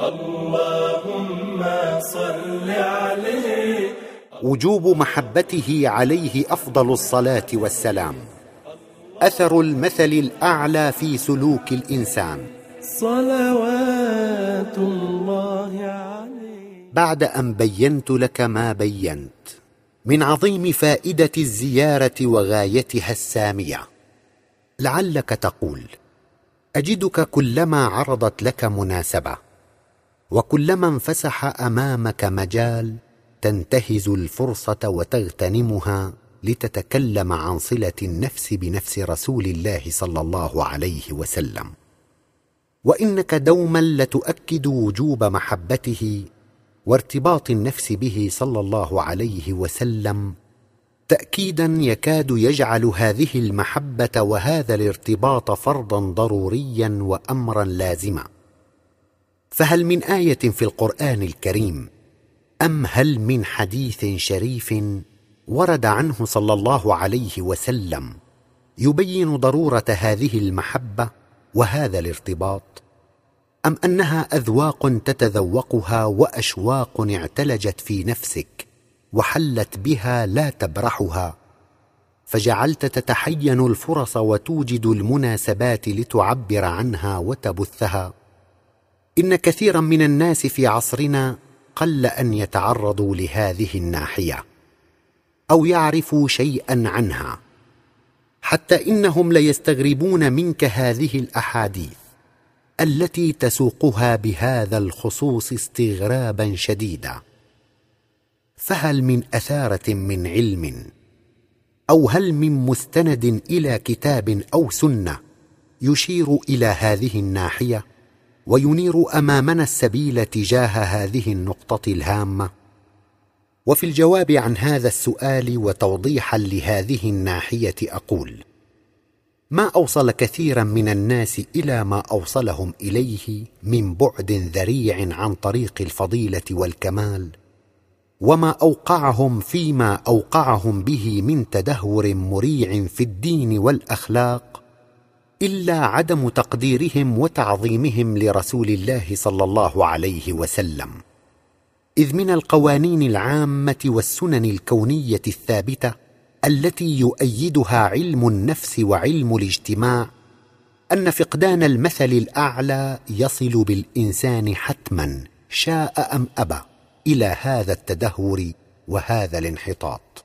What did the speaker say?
اللهم صل عليه. وجوب محبته عليه أفضل الصلاة والسلام. أثر المثل الأعلى في سلوك الإنسان. صلوات الله عليه. بعد أن بينت لك ما بينت. من عظيم فائدة الزيارة وغايتها السامية. لعلك تقول أجدك كلما عرضت لك مناسبة. وكلما انفسح أمامك مجال تنتهز الفرصة وتغتنمها لتتكلم عن صلة النفس بنفس رسول الله صلى الله عليه وسلم. وإنك دوما لتؤكد وجوب محبته وارتباط النفس به صلى الله عليه وسلم تاكيدا يكاد يجعل هذه المحبة وهذا الارتباط فرضا ضروريا وامرا لازما. فهل من آية في القرآن الكريم أم هل من حديث شريف ورد عنه صلى الله عليه وسلم يبين ضرورة هذه المحبة وهذا الارتباط؟ أم أنها أذواق تتذوقها وأشواق اعتلجت في نفسك وحلت بها لا تبرحها؟ فجعلت تتحين الفرص وتوجد المناسبات لتعبر عنها وتبثها؟ إن كثيرا من الناس في عصرنا قل أن يتعرضوا لهذه الناحية أو يعرفوا شيئا عنها حتى إنهم ليستغربون منك هذه الأحاديث التي تسوقها بهذا الخصوص استغرابا شديدا. فهل من أثارة من علم أو هل من مستند إلى كتاب أو سنة يشير إلى هذه الناحية؟ وينير أمامنا السبيل تجاه هذه النقطة الهامة. وفي الجواب عن هذا السؤال وتوضيحا لهذه الناحية أقول ما أوصل كثيرا من الناس إلى ما أوصلهم إليه من بعد ذريع عن طريق الفضيلة والكمال وما أوقعهم فيما أوقعهم به من تدهور مريع في الدين والأخلاق إلا عدم تقديرهم وتعظيمهم لرسول الله صلى الله عليه وسلم. إذ من القوانين العامة والسنن الكونية الثابتة التي يؤيدها علم النفس وعلم الاجتماع أن فقدان المثل الأعلى يصل بالإنسان حتما شاء أم أبى إلى هذا التدهور وهذا الانحطاط.